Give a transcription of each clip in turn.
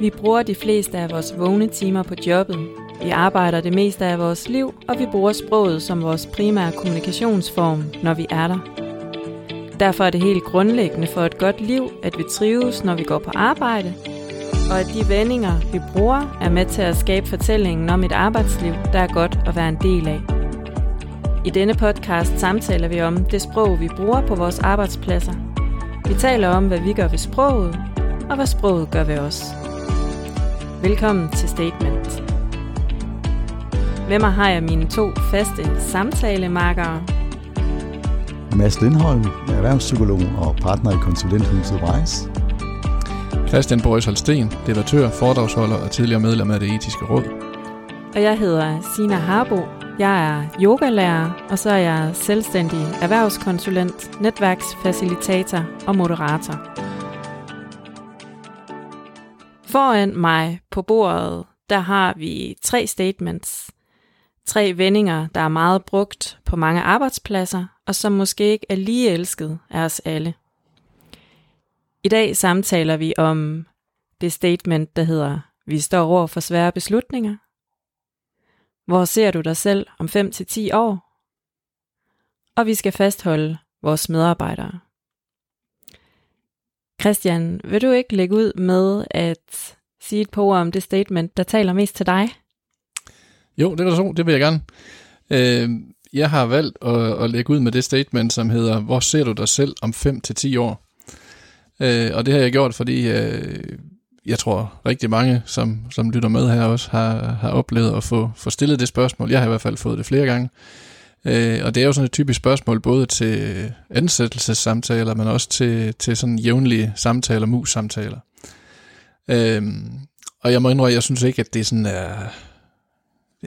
Vi bruger de fleste af vores vågne timer på jobbet. Vi arbejder det meste af vores liv, og vi bruger sproget som vores primære kommunikationsform, når vi er der. Derfor er det helt grundlæggende for et godt liv, at vi trives, når vi går på arbejde, og at de vendinger, vi bruger, er med til at skabe fortællingen om et arbejdsliv, der er godt at være en del af. I denne podcast samtaler vi om det sprog, vi bruger på vores arbejdspladser. Vi taler om, hvad vi gør ved sproget, og hvad sproget gør ved os. Velkommen til Statement. Hvem har jeg mine to faste samtalemarkere? Mads Lindholm, erhvervspsykolog og partner i konsulenthuset Weiss. Christian Boris Holsten, debattør, foredragsholder og tidligere medlem af det etiske råd. Og jeg hedder Sina Harbo. Jeg er yogalærer, og så er jeg selvstændig erhvervskonsulent, netværksfacilitator og moderator. Foran mig på bordet, der har vi tre statements. Tre vendinger, der er meget brugt på mange arbejdspladser, og som måske ikke er lige elsket af os alle. I dag samtaler vi om det statement, der hedder, vi står over for svære beslutninger. Hvor ser du dig selv om 5-10 år? Og vi skal fastholde vores medarbejdere. Christian, vil du ikke lægge ud med at sige et par ord om det statement, der taler mest til dig? Jo, det er så, det vil jeg gerne. Øh, jeg har valgt at, at lægge ud med det statement, som hedder, hvor ser du dig selv om 5-10 år? Øh, og det har jeg gjort, fordi øh, jeg tror rigtig mange, som, som lytter med her også, har, har oplevet at få, få stillet det spørgsmål. Jeg har i hvert fald fået det flere gange. Øh, Øh, og det er jo sådan et typisk spørgsmål, både til ansættelsessamtaler, men også til, til sådan jævnlige samtaler, mus-samtaler. Øh, og jeg må indrømme, jeg synes ikke, at det sådan er...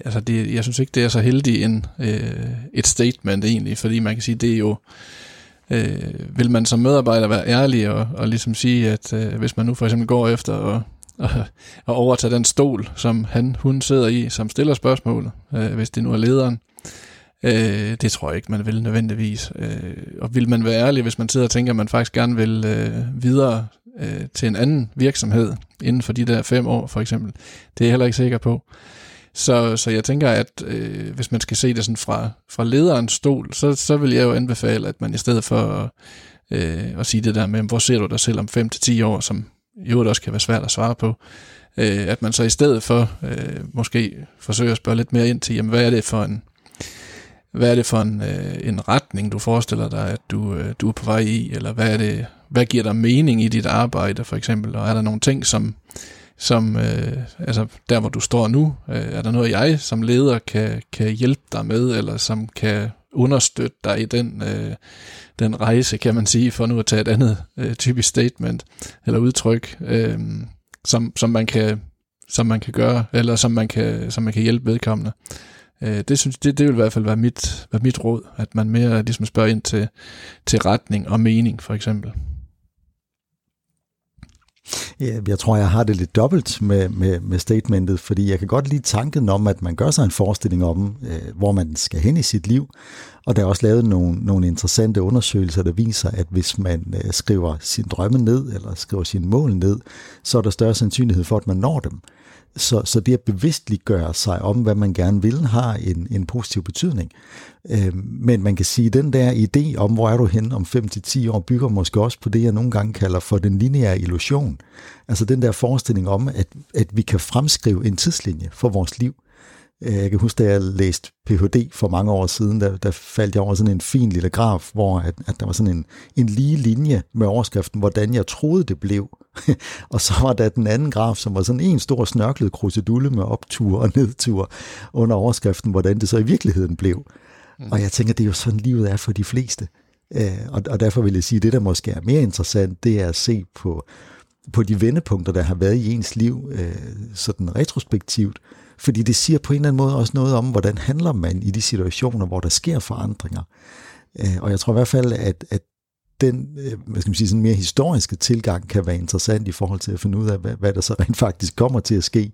Altså det, jeg synes ikke, det er så heldig en, øh, et statement egentlig, fordi man kan sige, det er jo øh, vil man som medarbejder være ærlig og, og ligesom sige, at øh, hvis man nu for eksempel går efter og, og, og overtage den stol, som han, hun sidder i, som stiller spørgsmålet, øh, hvis det nu er lederen, øh, det tror jeg ikke, man vil nødvendigvis. Øh, og vil man være ærlig, hvis man sidder og tænker, at man faktisk gerne vil øh, videre øh, til en anden virksomhed inden for de der fem år for eksempel, det er jeg heller ikke sikker på. Så, så jeg tænker, at øh, hvis man skal se det sådan fra, fra lederens stol, så, så vil jeg jo anbefale, at man i stedet for at, øh, at sige det der med, hvor ser du dig selv om 5-10 år, som jo også kan være svært at svare på, øh, at man så i stedet for øh, måske forsøger at spørge lidt mere ind til, jamen, hvad er det for en, hvad er det for en, øh, en retning, du forestiller dig, at du, øh, du er på vej i, eller hvad er det, hvad giver dig mening i dit arbejde, for eksempel, og er der nogle ting, som, som, øh, altså der hvor du står nu, øh, er der noget jeg som leder kan, kan hjælpe dig med, eller som kan understøtte dig i den, øh, den rejse, kan man sige, for nu at tage et andet øh, typisk statement eller udtryk, øh, som, som, man kan, som man kan gøre, eller som man kan, som man kan hjælpe vedkommende. Øh, Øh, det, synes, det, det vil i hvert fald være mit, være mit råd, at man mere ligesom spørger ind til, til retning og mening, for eksempel. Ja, jeg tror, jeg har det lidt dobbelt med, med, med statementet, fordi jeg kan godt lide tanken om, at man gør sig en forestilling om, øh, hvor man skal hen i sit liv. Og der er også lavet nogle, nogle interessante undersøgelser, der viser, at hvis man øh, skriver sin drømme ned, eller skriver sine mål ned, så er der større sandsynlighed for, at man når dem. Så, så det at bevidstliggøre sig om, hvad man gerne vil, har en, en positiv betydning. Øh, men man kan sige, at den der idé om, hvor er du hen om 5-10 år, bygger måske også på det, jeg nogle gange kalder for den lineære illusion. Altså den der forestilling om, at, at vi kan fremskrive en tidslinje for vores liv. Øh, jeg kan huske, da jeg læste Ph.D. for mange år siden, der, der faldt jeg over sådan en fin lille graf, hvor at, at der var sådan en, en lige linje med overskriften, hvordan jeg troede, det blev. og så var der den anden graf, som var sådan en stor snørklet krusedulle med optur og nedtur under overskriften, hvordan det så i virkeligheden blev. Mm. Og jeg tænker, det er jo sådan, livet er for de fleste. Øh, og, og derfor vil jeg sige, at det, der måske er mere interessant, det er at se på, på de vendepunkter, der har været i ens liv, øh, sådan retrospektivt, fordi det siger på en eller anden måde også noget om, hvordan handler man i de situationer, hvor der sker forandringer. Øh, og jeg tror i hvert fald, at, at den øh, hvad skal man sige, sådan mere historiske tilgang kan være interessant i forhold til at finde ud af, hvad, hvad der så rent faktisk kommer til at ske.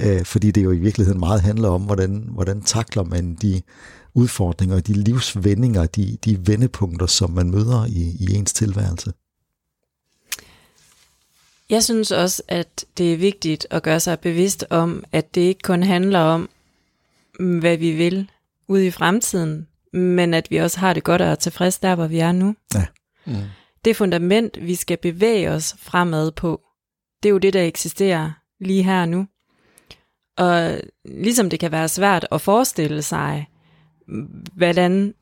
Øh, fordi det jo i virkeligheden meget handler om, hvordan, hvordan takler man de udfordringer, de livsvendinger, de, de vendepunkter, som man møder i, i ens tilværelse. Jeg synes også, at det er vigtigt at gøre sig bevidst om, at det ikke kun handler om, hvad vi vil ude i fremtiden, men at vi også har det godt og er tilfreds der, hvor vi er nu. Ja. Mm. Det fundament, vi skal bevæge os fremad på, det er jo det, der eksisterer lige her og nu. Og ligesom det kan være svært at forestille sig, hvordan,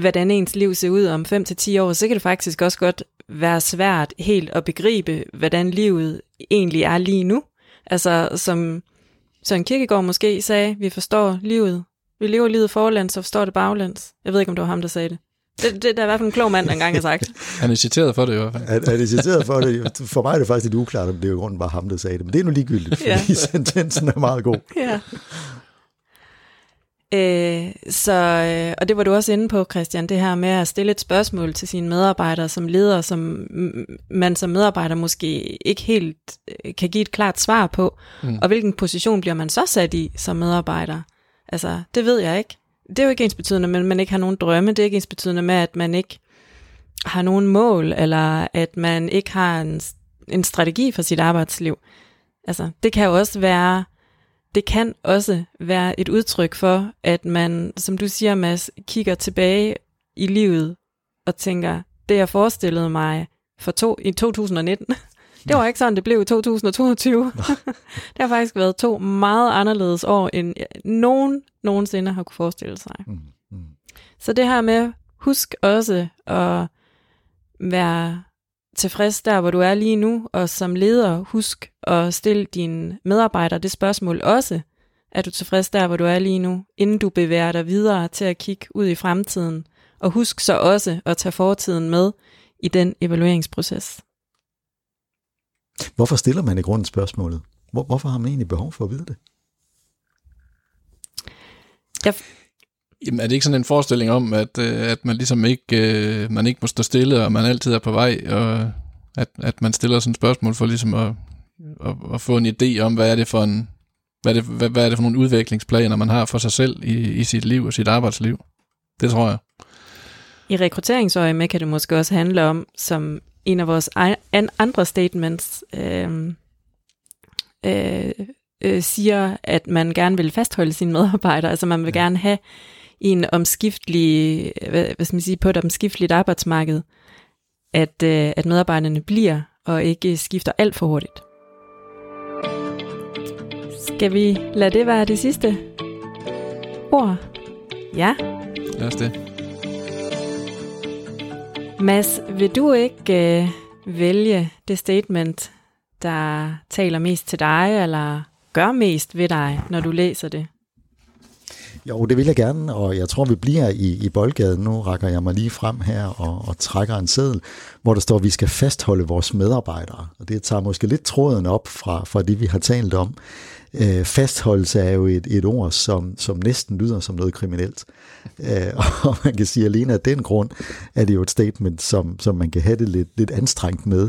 hvordan ens liv ser ud om 5 til 10 år, så kan det faktisk også godt være svært helt at begribe, hvordan livet egentlig er lige nu. Altså som Søren Kierkegaard måske sagde, vi forstår livet. Vi lever livet forlæns og forstår det baglæns. Jeg ved ikke, om det var ham, der sagde det. Det, det der er i hvert fald en klog mand, der engang har sagt. Han er citeret for det i hvert fald. Er, er det citeret for det? For mig er det faktisk lidt uklart, om det er jo grunden bare ham, der sagde det. Men det er nu ligegyldigt, fordi ja. sentensen er meget god. ja. Øh, så, øh, og det var du også inde på, Christian, det her med at stille et spørgsmål til sine medarbejdere som leder, som man som medarbejder måske ikke helt øh, kan give et klart svar på. Mm. Og hvilken position bliver man så sat i som medarbejder? Altså, det ved jeg ikke. Det er jo ikke ens betydende, men man ikke har nogen drømme. Det er ikke ens betydende med, at man ikke har nogen mål, eller at man ikke har en, en strategi for sit arbejdsliv. Altså, det kan jo også være, det kan også være et udtryk for, at man, som du siger, Mads, kigger tilbage i livet og tænker, det jeg forestillede mig for to, i 2019, det var ikke sådan, det blev i 2022. det har faktisk været to meget anderledes år, end nogen nogensinde har kunne forestille sig. Mm, mm. Så det her med, husk også at være tilfreds der, hvor du er lige nu, og som leder, husk at stille dine medarbejdere det spørgsmål også. Er du tilfreds der, hvor du er lige nu, inden du bevæger dig videre til at kigge ud i fremtiden? Og husk så også at tage fortiden med i den evalueringsproces. Hvorfor stiller man i grunden spørgsmålet? Hvor, hvorfor har man egentlig behov for at vide det? Jamen, er det ikke sådan en forestilling om, at, øh, at man ligesom ikke, øh, man ikke må stå stille, og man altid er på vej, og at, at man stiller sådan et spørgsmål for ligesom at, at, at få en idé om, hvad er det for en, hvad er det, hvad, hvad er det for nogle udviklingsplaner, man har for sig selv i, i sit liv og sit arbejdsliv? Det tror jeg. I rekrutteringsøje med kan det måske også handle om, som en af vores andre statements øh, øh, øh, siger, at man gerne vil fastholde sine medarbejdere. Altså man vil Ja. gerne have i en omskiftelig, hvad, hvad skal man sige, på et omskifteligt arbejdsmarked, at, øh, at medarbejderne bliver og ikke skifter alt for hurtigt. Skal vi lade det være det sidste ord? Ja. Lad os det. Mads, vil du ikke øh, vælge det statement, der taler mest til dig, eller gør mest ved dig, når du læser det? Jo, det vil jeg gerne, og jeg tror, vi bliver i, i boldgaden. Nu rækker jeg mig lige frem her og, og trækker en seddel, hvor der står, at vi skal fastholde vores medarbejdere. Og det tager måske lidt tråden op fra, fra det, vi har talt om. Øh, fastholdelse er jo et, et ord, som, som næsten lyder som noget kriminelt. Øh, og man kan sige, at alene af den grund er det jo et statement, som, som man kan have det lidt, lidt anstrengt med.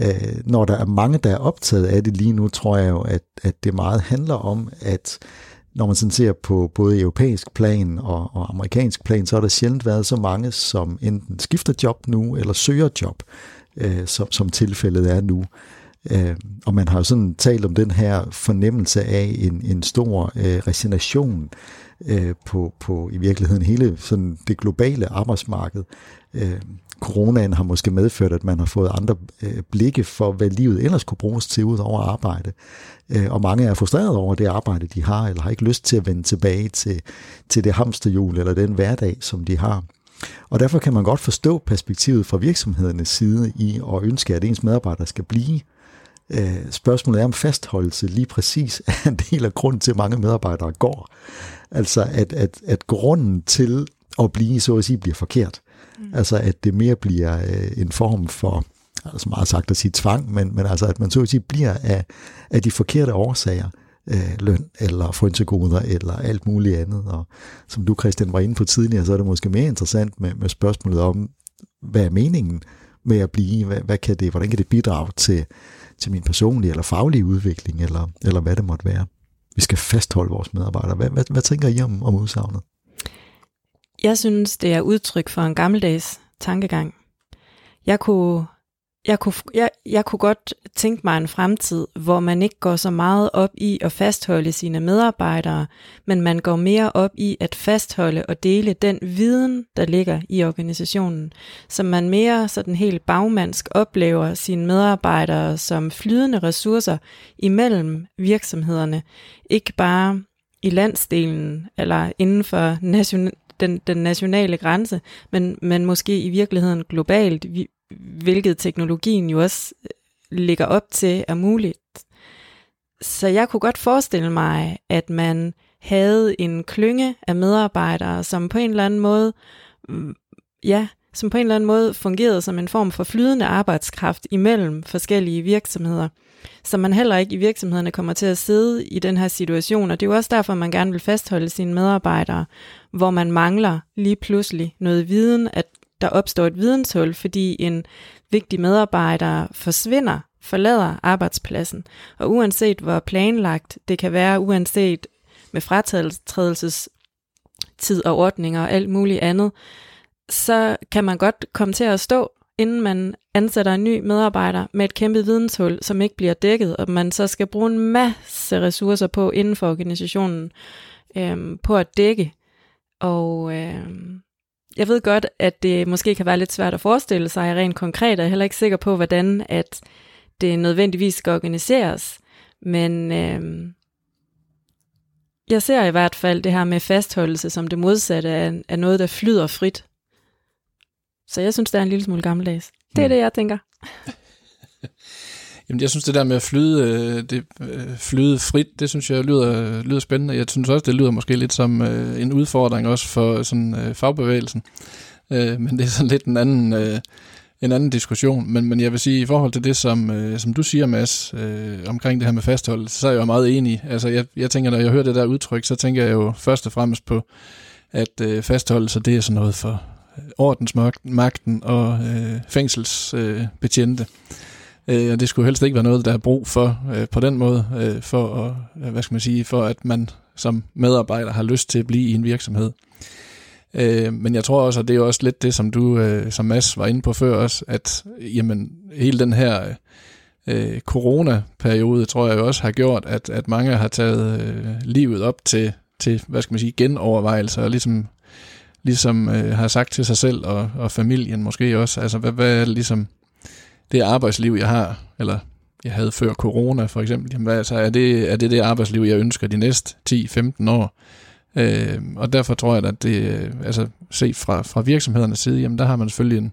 Øh, når der er mange, der er optaget af det lige nu, tror jeg jo, at, at det meget handler om, at når man sådan ser på både europæisk plan og, og amerikansk plan, så har der sjældent været så mange, som enten skifter job nu, eller søger job, øh, som, som tilfældet er nu. Øh, og man har jo sådan talt om den her fornemmelse af en, en stor øh, resignation øh, på, på i virkeligheden hele sådan det globale arbejdsmarked. Øh, coronaen har måske medført, at man har fået andre øh, blikke for, hvad livet ellers kunne bruges til ud over arbejde. Øh, og mange er frustreret over det arbejde, de har, eller har ikke lyst til at vende tilbage til, til det hamsterhjul eller den hverdag, som de har. Og derfor kan man godt forstå perspektivet fra virksomhedernes side i at ønske, at ens medarbejdere skal blive. Øh, spørgsmålet er om fastholdelse lige præcis er en del af grunden til, at mange medarbejdere går. Altså at, at, at grunden til at blive, så at sige, bliver forkert. Mm. Altså at det mere bliver øh, en form for, altså meget sagt at sige tvang, men, men altså at man så at sige bliver af, af de forkerte årsager, øh, løn eller frynsegoder eller alt muligt andet. Og som du Christian var inde på tidligere, så er det måske mere interessant med, med spørgsmålet om, hvad er meningen med at blive? Hvad, hvad kan det, hvordan kan det bidrage til, til min personlige eller faglige udvikling, eller, eller hvad det måtte være? Vi skal fastholde vores medarbejdere. Hvad, hvad, hvad tænker I om, om udsagnet? Jeg synes, det er udtryk for en gammeldags tankegang. Jeg kunne jeg kunne, jeg, jeg kunne godt tænke mig en fremtid, hvor man ikke går så meget op i at fastholde sine medarbejdere, men man går mere op i at fastholde og dele den viden, der ligger i organisationen, så man mere sådan helt bagmandsk oplever sine medarbejdere som flydende ressourcer imellem virksomhederne, ikke bare i landsdelen eller inden for nation, den, den nationale grænse, men, men måske i virkeligheden globalt. Hvilket teknologien jo også øh, ligger op til er muligt. Så jeg kunne godt forestille mig, at man havde en klynge af medarbejdere, som på en eller anden måde, mm, ja, som på en eller anden måde fungerede som en form for flydende arbejdskraft imellem forskellige virksomheder. Så man heller ikke i virksomhederne kommer til at sidde i den her situation, og det er jo også derfor, man gerne vil fastholde sine medarbejdere, hvor man mangler lige pludselig noget viden, at der opstår et videnshul, fordi en vigtig medarbejder forsvinder, forlader arbejdspladsen. Og uanset hvor planlagt det kan være, uanset med fratrædelsestid og ordninger og alt muligt andet, så kan man godt komme til at stå, inden man ansætter en ny medarbejder med et kæmpe videnshul, som ikke bliver dækket, og man så skal bruge en masse ressourcer på inden for organisationen øhm, på at dække. Og øhm, jeg ved godt, at det måske kan være lidt svært at forestille sig rent konkret, og jeg er heller ikke sikker på, hvordan at det nødvendigvis skal organiseres. Men øh, jeg ser i hvert fald det her med fastholdelse som det modsatte af, af noget, der flyder frit. Så jeg synes, det er en lille smule gammeldags. Det er mm. det, jeg tænker. Jamen, jeg synes, det der med at flyde, øh, det, øh, flyde frit, det synes jeg lyder, lyder spændende. Jeg synes også, det lyder måske lidt som øh, en udfordring også for sådan, øh, fagbevægelsen. men det er sådan lidt en anden, en anden diskussion. Men, men jeg vil sige, i forhold til det, som, som du siger, Mads, omkring det her med fastholdelse, så er jeg jo meget enig. Altså, jeg, jeg tænker, når jeg hører det der udtryk, så tænker jeg jo først og fremmest på, at fastholdelse, det er sådan noget for ordensmagten og øh, fængselsbetjente. Øh, Øh, og det skulle helst ikke være noget, der er brug for øh, på den måde, øh, for, at, øh, hvad skal man sige, for at man som medarbejder har lyst til at blive i en virksomhed. Øh, men jeg tror også, at det er også lidt det, som du, øh, som Mads var inde på før også, at jamen, hele den her øh, coronaperiode, tror jeg også har gjort, at, at mange har taget øh, livet op til, til, hvad skal man sige, genovervejelser, og ligesom, ligesom øh, har sagt til sig selv og, og familien måske også, altså hvad, hvad er ligesom det arbejdsliv, jeg har, eller jeg havde før corona for eksempel, jamen, altså, er, det, er det det arbejdsliv, jeg ønsker de næste 10-15 år? Øh, og derfor tror jeg, at det, øh, altså set fra, fra virksomhedernes side, jamen der har man selvfølgelig en,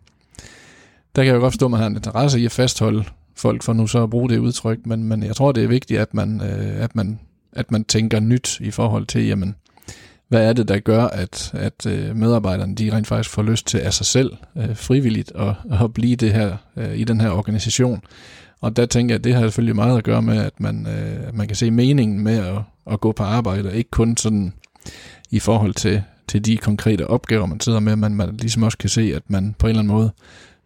der kan jeg jo godt forstå, at man har en interesse i at fastholde folk for nu så at bruge det udtryk, men, men jeg tror, det er vigtigt, at man, øh, at man, at man tænker nyt i forhold til, jamen, hvad er det, der gør, at, at øh, medarbejderne de rent faktisk får lyst til af sig selv øh, frivilligt at, at blive det her øh, i den her organisation. Og der tænker jeg, at det har selvfølgelig meget at gøre med, at man, øh, man kan se meningen med at, at gå på arbejde, og ikke kun sådan i forhold til, til de konkrete opgaver, man sidder med, men man ligesom også kan se, at man på en eller anden måde,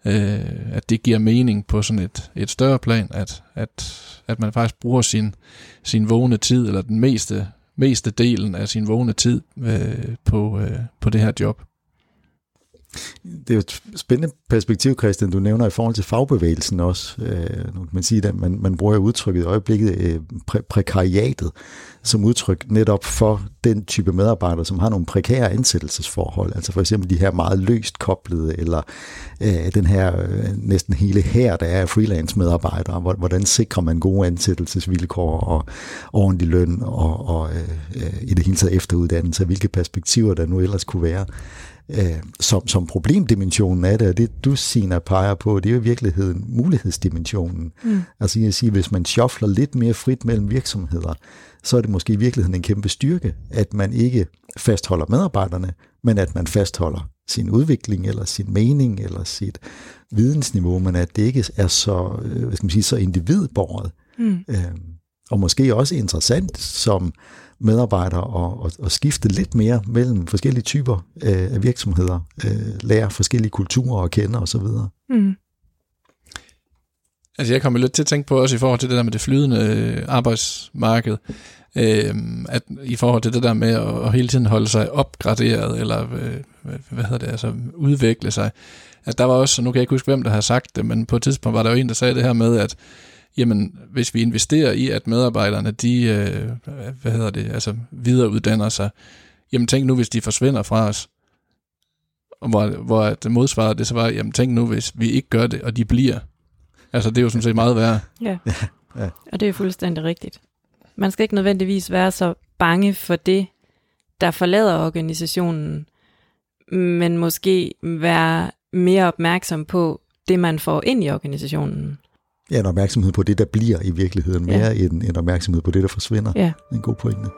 øh, at det giver mening på sådan et, et større plan, at, at, at man faktisk bruger sin, sin vågne tid, eller den meste meste delen af sin vågne tid øh, på, øh, på det her job. Det er jo et spændende perspektiv, Christian, du nævner i forhold til fagbevægelsen også. Øh, nu kan man sige, at man, man bruger udtrykket i øjeblikket øh, præ- prekariatet som udtryk netop for den type medarbejdere, som har nogle prekære ansættelsesforhold. Altså for eksempel de her meget løst koblede, eller øh, den her øh, næsten hele her, der er freelance medarbejdere. Hvordan sikrer man gode ansættelsesvilkår og ordentlig løn og, og øh, øh, i det hele taget efteruddannelse, hvilke perspektiver der nu ellers kunne være øh, som, som problemdimensionen af det, og det du, Sina, peger på, det er jo i virkeligheden mulighedsdimensionen. Mm. Altså jeg siger, hvis man shuffler lidt mere frit mellem virksomheder, så er det måske i virkeligheden en kæmpe styrke, at man ikke fastholder medarbejderne, men at man fastholder sin udvikling, eller sin mening, eller sit vidensniveau, men at det ikke er så, øh, hvad skal man sige, så individborget. Mm. Øh, og måske også interessant som medarbejdere og, og, og skifte lidt mere mellem forskellige typer øh, af virksomheder, øh, lære forskellige kulturer at kende osv. Mm. Altså jeg kommer lidt til at tænke på også i forhold til det der med det flydende øh, arbejdsmarked, øh, at i forhold til det der med at, at hele tiden holde sig opgraderet, eller øh, hvad hedder det, altså udvikle sig, at der var også, nu kan jeg ikke huske, hvem der har sagt det, men på et tidspunkt var der jo en, der sagde det her med, at jamen, hvis vi investerer i, at medarbejderne, de, øh, hvad hedder det, altså videreuddanner sig, jamen tænk nu, hvis de forsvinder fra os, hvor, hvor det modsvarede det så var, jamen tænk nu, hvis vi ikke gør det, og de bliver. Altså det er jo sådan set meget værre. Ja, ja. og det er fuldstændig rigtigt. Man skal ikke nødvendigvis være så bange for det, der forlader organisationen, men måske være mere opmærksom på det, man får ind i organisationen. Ja, en opmærksomhed på det, der bliver i virkeligheden, mere ja. end en opmærksomhed på det, der forsvinder. Ja. En god pointe.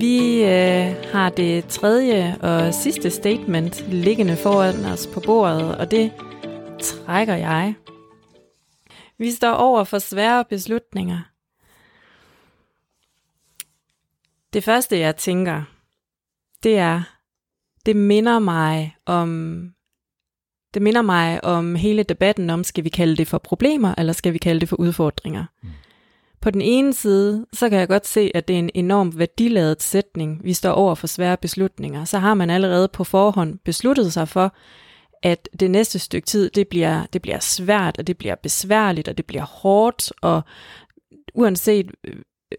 Vi øh, har det tredje og sidste statement liggende foran os på bordet, og det trækker jeg. Vi står over for svære beslutninger. Det første, jeg tænker, det er, det minder mig om det minder mig om hele debatten om, skal vi kalde det for problemer, eller skal vi kalde det for udfordringer. Mm. På den ene side, så kan jeg godt se, at det er en enormt værdiladet sætning. Vi står over for svære beslutninger. Så har man allerede på forhånd besluttet sig for, at det næste stykke tid, det bliver, det bliver svært, og det bliver besværligt, og det bliver hårdt, og uanset,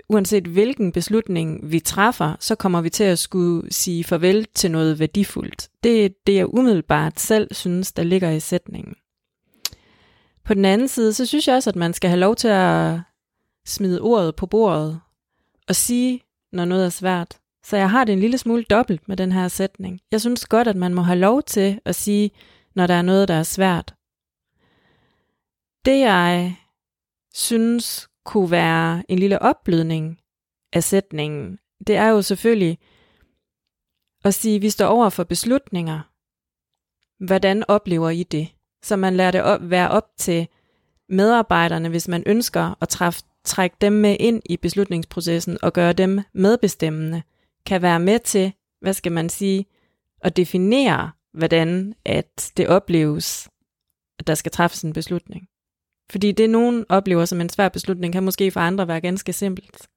uanset hvilken beslutning vi træffer, så kommer vi til at skulle sige farvel til noget værdifuldt. Det er det, jeg umiddelbart selv synes, der ligger i sætningen. På den anden side, så synes jeg også, at man skal have lov til at smide ordet på bordet og sige, når noget er svært. Så jeg har det en lille smule dobbelt med den her sætning. Jeg synes godt, at man må have lov til at sige, når der er noget, der er svært. Det jeg synes kunne være en lille opblødning af sætningen, det er jo selvfølgelig at sige, at vi står over for beslutninger. Hvordan oplever I det? Så man lader det op, være op til medarbejderne, hvis man ønsker at træffe trække dem med ind i beslutningsprocessen og gøre dem medbestemmende, kan være med til, hvad skal man sige, at definere, hvordan at det opleves, at der skal træffes en beslutning. Fordi det, nogen oplever som en svær beslutning, kan måske for andre være ganske simpelt.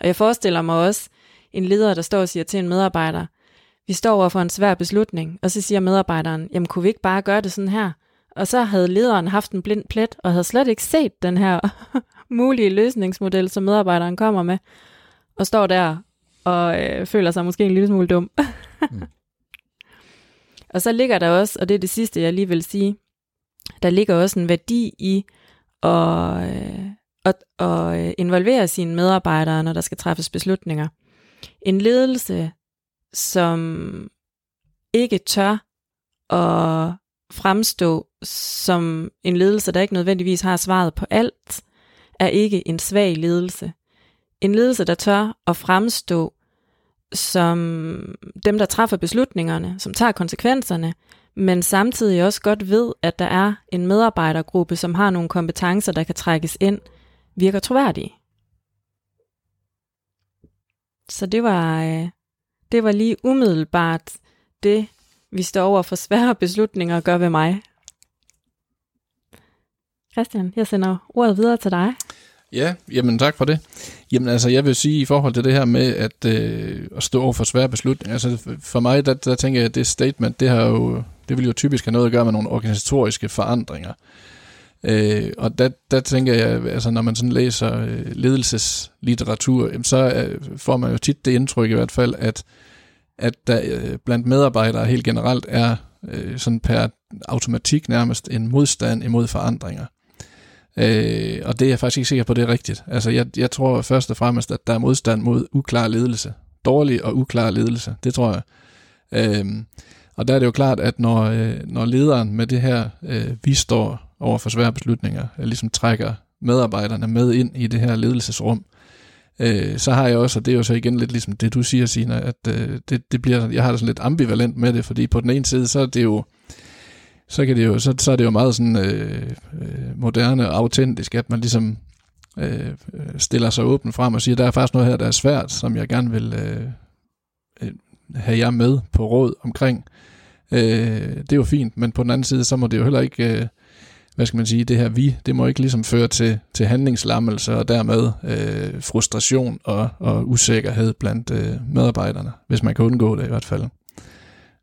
Og jeg forestiller mig også en leder, der står og siger til en medarbejder, vi står over for en svær beslutning, og så siger medarbejderen, jamen kunne vi ikke bare gøre det sådan her? Og så havde lederen haft en blind plet, og havde slet ikke set den her mulige løsningsmodel, som medarbejderen kommer med, og står der og øh, føler sig måske en lille smule dum. mm. Og så ligger der også, og det er det sidste, jeg lige vil sige, der ligger også en værdi i og, øh, at, og øh, involvere sine medarbejdere, når der skal træffes beslutninger. En ledelse, som ikke tør at fremstå som en ledelse, der ikke nødvendigvis har svaret på alt, er ikke en svag ledelse. En ledelse, der tør at fremstå som dem, der træffer beslutningerne, som tager konsekvenserne, men samtidig også godt ved, at der er en medarbejdergruppe, som har nogle kompetencer, der kan trækkes ind, virker troværdige. Så det var, øh, det var lige umiddelbart det, vi står over for svære beslutninger gør ved mig. Christian, jeg sender ordet videre til dig. Ja, jamen tak for det. Jamen altså, jeg vil sige i forhold til det her med at, øh, at stå over for svære beslutninger, altså for mig, der, der tænker jeg, at det statement, det har jo, det vil jo typisk have noget at gøre med nogle organisatoriske forandringer. Øh, og der, der tænker jeg, altså når man sådan læser øh, ledelseslitteratur, jamen, så øh, får man jo tit det indtryk i hvert fald, at, at der øh, blandt medarbejdere helt generelt er øh, sådan per automatik nærmest en modstand imod forandringer. Øh, og det er jeg faktisk ikke sikker på, det er rigtigt. Altså, jeg, jeg tror først og fremmest, at der er modstand mod uklar ledelse. Dårlig og uklar ledelse, det tror jeg. Øh, og der er det jo klart, at når, øh, når lederen med det her, øh, vi står over for svære beslutninger, øh, ligesom trækker medarbejderne med ind i det her ledelsesrum, øh, så har jeg også, og det er jo så igen lidt ligesom det, du siger, Sina, at øh, det, det bliver, jeg har det sådan lidt ambivalent med det, fordi på den ene side, så er det jo, så, kan det jo, så, så er det jo meget sådan øh, øh moderne og autentisk, at man ligesom øh, stiller sig åben frem og siger, der er faktisk noget her, der er svært, som jeg gerne vil øh, øh have jer med på råd omkring. Øh, det er jo fint, men på den anden side, så må det jo heller ikke, øh, hvad skal man sige, det her vi, det må ikke ligesom føre til, til handlingslammelse og dermed øh, frustration og, og usikkerhed blandt øh, medarbejderne, hvis man kan undgå det i hvert fald.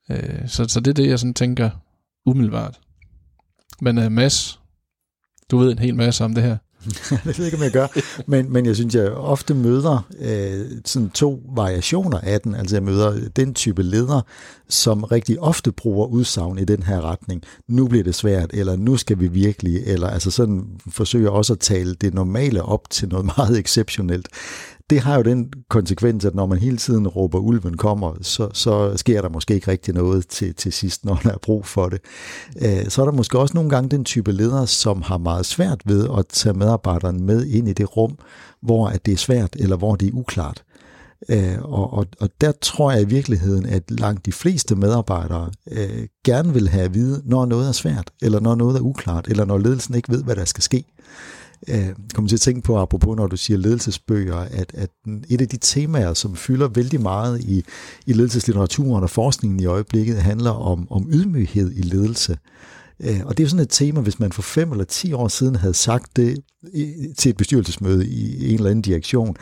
Øh, så, så det er det, jeg sådan tænker umiddelbart. Men øh, Mads, du ved en hel masse om det her. det ved jeg ikke, om jeg gør. Men, men jeg synes, jeg ofte møder øh, sådan to variationer af den. Altså jeg møder den type leder, som rigtig ofte bruger udsagn i den her retning. Nu bliver det svært, eller nu skal vi virkelig, eller altså sådan forsøger også at tale det normale op til noget meget exceptionelt det har jo den konsekvens, at når man hele tiden råber, ulven kommer, så, så sker der måske ikke rigtig noget til, til sidst, når der er brug for det. Øh, så er der måske også nogle gange den type ledere, som har meget svært ved at tage medarbejderne med ind i det rum, hvor at det er svært, eller hvor det er uklart. Øh, og, og, og der tror jeg i virkeligheden, at langt de fleste medarbejdere øh, gerne vil have at vide, når noget er svært, eller når noget er uklart, eller når ledelsen ikke ved, hvad der skal ske øh, Øh, kommer til at tænke på, apropos når du siger ledelsesbøger, at, at et af de temaer, som fylder vældig meget i, i ledelseslitteraturen og forskningen i øjeblikket, handler om, om ydmyghed i ledelse. Øh, og det er sådan et tema, hvis man for fem eller ti år siden havde sagt det til et bestyrelsesmøde i en eller anden direktion,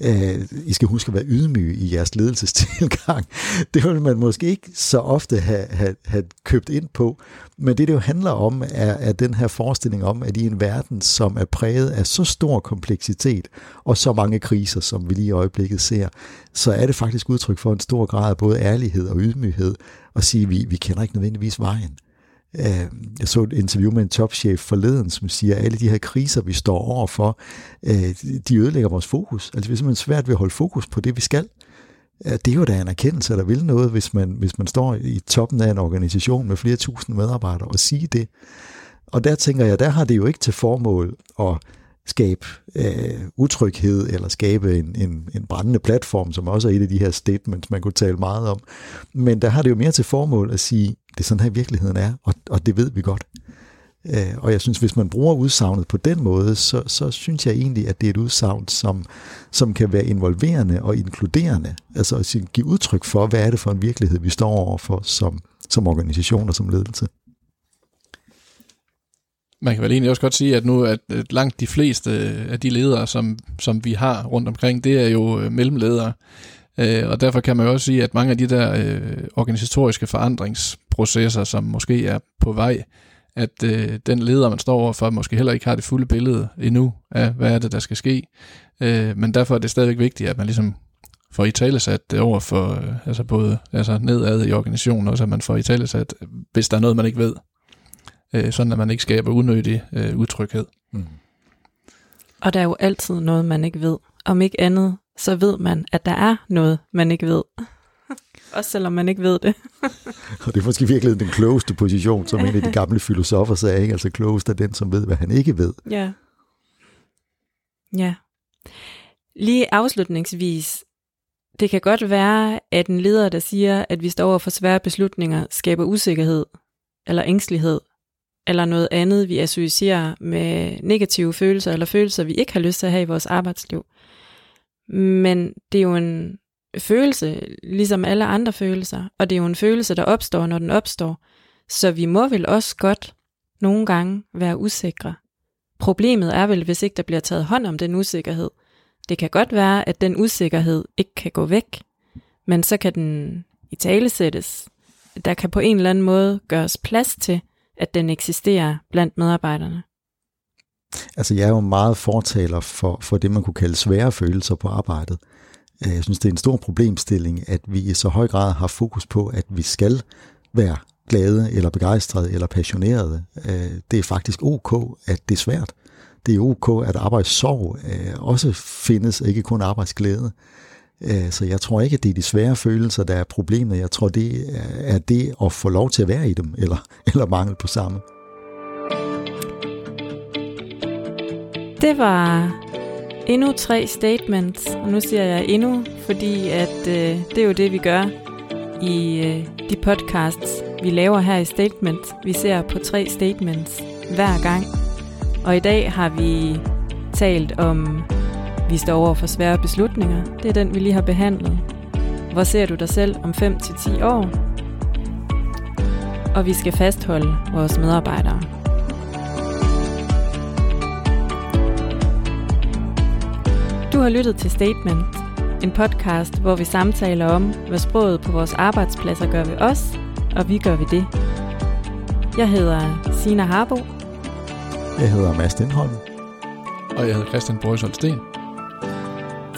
øh, I skal huske at være ydmyge i jeres ledelsestilgang. Det ville man måske ikke så ofte have, have, have købt ind på, men det, det jo handler om, er, er den her forestilling om, at i en verden, som er præget af så stor kompleksitet og så mange kriser, som vi lige i øjeblikket ser, så er det faktisk udtryk for en stor grad af både ærlighed og ydmyghed at sige, at vi, vi kender ikke nødvendigvis vejen. Øh, jeg så et interview med en topchef forleden, som siger, at alle de her kriser, vi står overfor, øh, de ødelægger vores fokus. Altså vi er simpelthen svært ved at holde fokus på det, vi skal. Det er jo da en erkendelse, der vil noget, hvis man, hvis man står i toppen af en organisation med flere tusind medarbejdere og sige det. Og der tænker jeg, der har det jo ikke til formål at skabe øh, utryghed eller skabe en, en, en brændende platform, som også er et af de her statements, man kunne tale meget om. Men der har det jo mere til formål at sige, det er sådan her virkeligheden er, og, og det ved vi godt. Øh, og jeg synes, hvis man bruger udsagnet på den måde, så, så synes jeg egentlig, at det er et udsagn, som, som kan være involverende og inkluderende. Altså at give udtryk for, hvad er det for en virkelighed, vi står overfor som, som organisation og som ledelse. Man kan vel egentlig også godt sige, at nu at langt de fleste øh, af de ledere, som, som vi har rundt omkring, det er jo øh, mellemledere. Øh, og derfor kan man jo også sige, at mange af de der øh, organisatoriske forandringsprocesser, som måske er på vej, at øh, den leder, man står overfor, måske heller ikke har det fulde billede endnu af, hvad er det, der skal ske. Øh, men derfor er det stadigvæk vigtigt, at man ligesom får i talesat det over for, øh, altså både altså nedad i organisationen, også at man får i talesat, hvis der er noget, man ikke ved. Øh, sådan at man ikke skaber unødig øh, utryghed. Mm. Og der er jo altid noget, man ikke ved. Om ikke andet, så ved man, at der er noget, man ikke ved. Også selvom man ikke ved det. og det er måske virkelig den klogeste position, som en af de gamle filosofer sagde, ikke? altså klogest er den, som ved, hvad han ikke ved. Ja. Ja. Lige afslutningsvis, det kan godt være, at en leder, der siger, at vi står over for svære beslutninger, skaber usikkerhed eller ængstelighed, eller noget andet, vi associerer med negative følelser, eller følelser, vi ikke har lyst til at have i vores arbejdsliv. Men det er jo en følelse, ligesom alle andre følelser, og det er jo en følelse, der opstår, når den opstår. Så vi må vel også godt nogle gange være usikre. Problemet er vel, hvis ikke der bliver taget hånd om den usikkerhed. Det kan godt være, at den usikkerhed ikke kan gå væk, men så kan den i tale sættes. Der kan på en eller anden måde gøres plads til, at den eksisterer blandt medarbejderne. Altså jeg er jo meget fortaler for, for det, man kunne kalde svære følelser på arbejdet. Øh, jeg synes, det er en stor problemstilling, at vi i så høj grad har fokus på, at vi skal være glade, eller begejstrede, eller passionerede. Øh, det er faktisk ok, at det er svært. Det er ok, at arbejdssorg øh, også findes, ikke kun arbejdsglæde. Øh, så jeg tror ikke, at det er de svære følelser, der er problemet. Jeg tror, det er det at få lov til at være i dem, eller, eller mangel på samme. Det var endnu tre statements, og nu siger jeg endnu, fordi at øh, det er jo det, vi gør i øh, de podcasts, vi laver her i Statement. Vi ser på tre statements hver gang, og i dag har vi talt om, vi står over for svære beslutninger. Det er den, vi lige har behandlet. Hvor ser du dig selv om 5-10 år? og vi skal fastholde vores medarbejdere. Du har lyttet til Statement, en podcast, hvor vi samtaler om, hvad sproget på vores arbejdspladser gør ved os, og vi gør ved det. Jeg hedder Sina Harbo. Jeg hedder Mads Lindholm. Og jeg hedder Christian Borgsholt Sten.